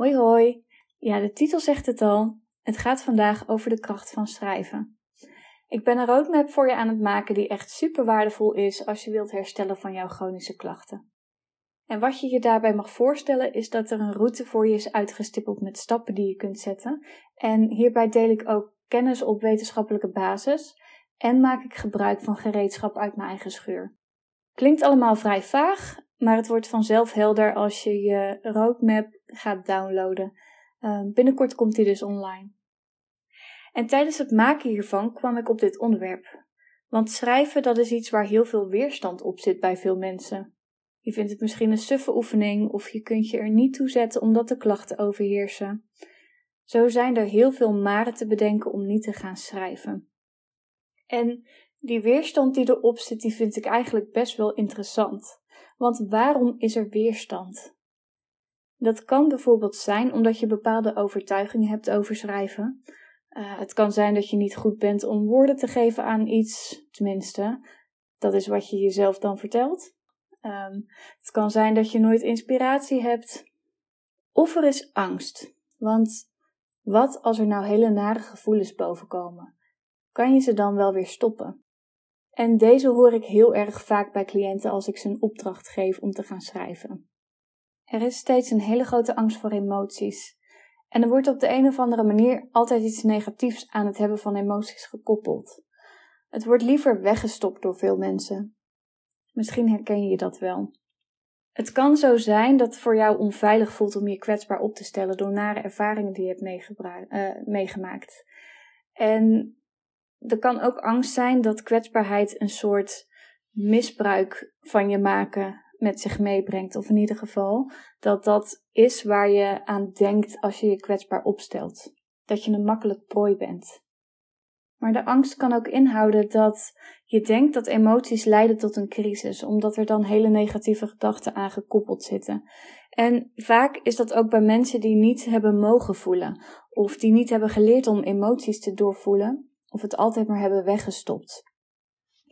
Hoi hoi. Ja, de titel zegt het al. Het gaat vandaag over de kracht van schrijven. Ik ben een roadmap voor je aan het maken die echt super waardevol is als je wilt herstellen van jouw chronische klachten. En wat je je daarbij mag voorstellen is dat er een route voor je is uitgestippeld met stappen die je kunt zetten. En hierbij deel ik ook kennis op wetenschappelijke basis en maak ik gebruik van gereedschap uit mijn eigen schuur. Klinkt allemaal vrij vaag, maar het wordt vanzelf helder als je je roadmap gaat downloaden. Ehm, binnenkort komt die dus online. En tijdens het maken hiervan kwam ik op dit onderwerp. Want schrijven, dat is iets waar heel veel weerstand op zit bij veel mensen. Je vindt het misschien een suffe oefening of je kunt je er niet toe zetten omdat de klachten overheersen. Zo zijn er heel veel maren te bedenken om niet te gaan schrijven. En die weerstand die erop zit, die vind ik eigenlijk best wel interessant. Want waarom is er weerstand? Dat kan bijvoorbeeld zijn omdat je bepaalde overtuigingen hebt over schrijven. Uh, het kan zijn dat je niet goed bent om woorden te geven aan iets, tenminste, dat is wat je jezelf dan vertelt. Um, het kan zijn dat je nooit inspiratie hebt. Of er is angst. Want wat als er nou hele nare gevoelens bovenkomen? Kan je ze dan wel weer stoppen? En deze hoor ik heel erg vaak bij cliënten als ik ze een opdracht geef om te gaan schrijven. Er is steeds een hele grote angst voor emoties. En er wordt op de een of andere manier altijd iets negatiefs aan het hebben van emoties gekoppeld. Het wordt liever weggestopt door veel mensen. Misschien herken je dat wel. Het kan zo zijn dat het voor jou onveilig voelt om je kwetsbaar op te stellen door nare ervaringen die je hebt uh, meegemaakt. En er kan ook angst zijn dat kwetsbaarheid een soort misbruik van je maken met zich meebrengt. Of in ieder geval dat dat is waar je aan denkt als je je kwetsbaar opstelt. Dat je een makkelijk prooi bent. Maar de angst kan ook inhouden dat je denkt dat emoties leiden tot een crisis, omdat er dan hele negatieve gedachten aan gekoppeld zitten. En vaak is dat ook bij mensen die niet hebben mogen voelen, of die niet hebben geleerd om emoties te doorvoelen, of het altijd maar hebben weggestopt.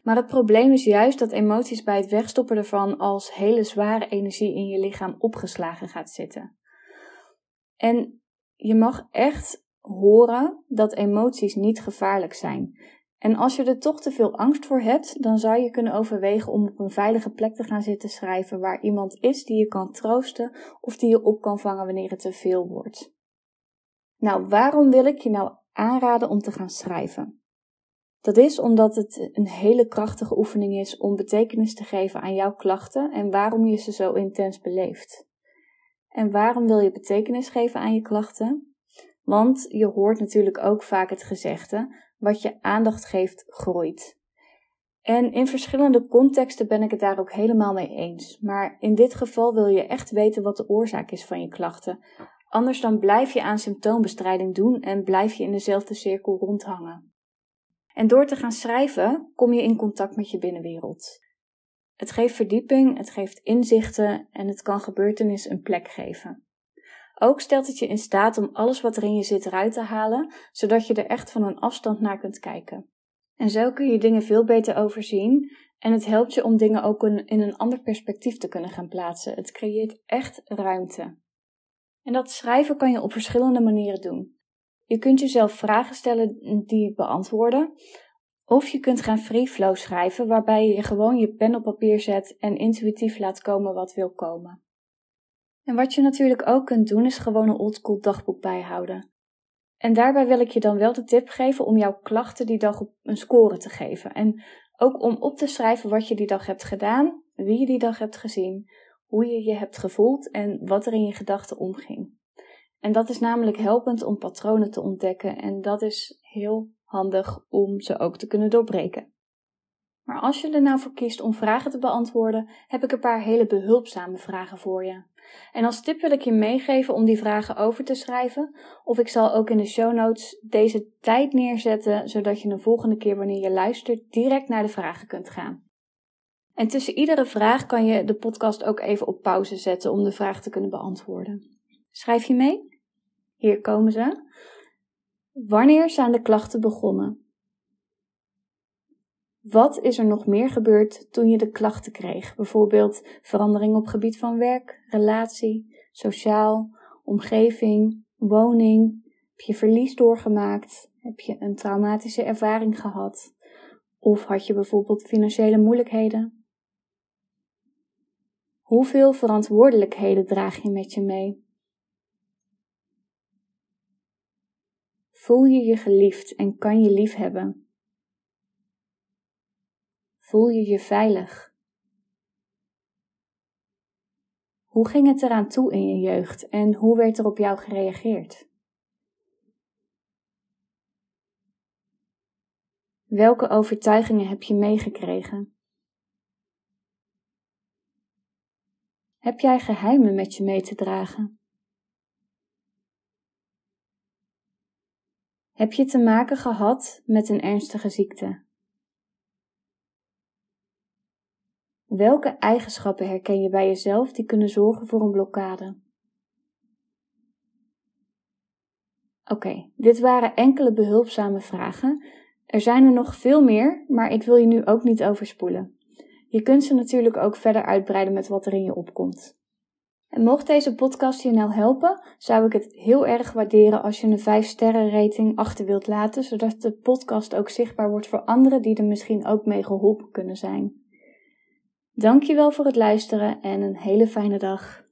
Maar het probleem is juist dat emoties bij het wegstoppen ervan als hele zware energie in je lichaam opgeslagen gaat zitten. En je mag echt horen dat emoties niet gevaarlijk zijn. En als je er toch te veel angst voor hebt, dan zou je kunnen overwegen om op een veilige plek te gaan zitten schrijven waar iemand is die je kan troosten of die je op kan vangen wanneer het te veel wordt. Nou, waarom wil ik je nou aanraden om te gaan schrijven? Dat is omdat het een hele krachtige oefening is om betekenis te geven aan jouw klachten en waarom je ze zo intens beleeft. En waarom wil je betekenis geven aan je klachten? Want je hoort natuurlijk ook vaak het gezegde: wat je aandacht geeft, groeit. En in verschillende contexten ben ik het daar ook helemaal mee eens. Maar in dit geval wil je echt weten wat de oorzaak is van je klachten. Anders dan blijf je aan symptoombestrijding doen en blijf je in dezelfde cirkel rondhangen. En door te gaan schrijven kom je in contact met je binnenwereld. Het geeft verdieping, het geeft inzichten en het kan gebeurtenissen een plek geven. Ook stelt het je in staat om alles wat er in je zit eruit te halen, zodat je er echt van een afstand naar kunt kijken. En zo kun je dingen veel beter overzien en het helpt je om dingen ook in een ander perspectief te kunnen gaan plaatsen. Het creëert echt ruimte. En dat schrijven kan je op verschillende manieren doen. Je kunt jezelf vragen stellen die beantwoorden. Of je kunt gaan free flow schrijven, waarbij je gewoon je pen op papier zet en intuïtief laat komen wat wil komen. En wat je natuurlijk ook kunt doen, is gewoon een oldschool dagboek bijhouden. En daarbij wil ik je dan wel de tip geven om jouw klachten die dag op een score te geven. En ook om op te schrijven wat je die dag hebt gedaan, wie je die dag hebt gezien, hoe je je hebt gevoeld en wat er in je gedachten omging. En dat is namelijk helpend om patronen te ontdekken en dat is heel handig om ze ook te kunnen doorbreken. Maar als je er nou voor kiest om vragen te beantwoorden, heb ik een paar hele behulpzame vragen voor je. En als tip wil ik je meegeven om die vragen over te schrijven, of ik zal ook in de show notes deze tijd neerzetten, zodat je de volgende keer wanneer je luistert direct naar de vragen kunt gaan. En tussen iedere vraag kan je de podcast ook even op pauze zetten om de vraag te kunnen beantwoorden. Schrijf je mee? Hier komen ze. Wanneer zijn de klachten begonnen? Wat is er nog meer gebeurd toen je de klachten kreeg? Bijvoorbeeld verandering op gebied van werk, relatie, sociaal omgeving, woning? Heb je verlies doorgemaakt? Heb je een traumatische ervaring gehad? Of had je bijvoorbeeld financiële moeilijkheden? Hoeveel verantwoordelijkheden draag je met je mee? Voel je je geliefd en kan je lief hebben? Voel je je veilig? Hoe ging het eraan toe in je jeugd en hoe werd er op jou gereageerd? Welke overtuigingen heb je meegekregen? Heb jij geheimen met je mee te dragen? Heb je te maken gehad met een ernstige ziekte? Welke eigenschappen herken je bij jezelf die kunnen zorgen voor een blokkade? Oké, dit waren enkele behulpzame vragen. Er zijn er nog veel meer, maar ik wil je nu ook niet overspoelen. Je kunt ze natuurlijk ook verder uitbreiden met wat er in je opkomt. En mocht deze podcast je nou helpen, zou ik het heel erg waarderen als je een 5 sterren rating achter wilt laten, zodat de podcast ook zichtbaar wordt voor anderen die er misschien ook mee geholpen kunnen zijn. Dankjewel voor het luisteren en een hele fijne dag.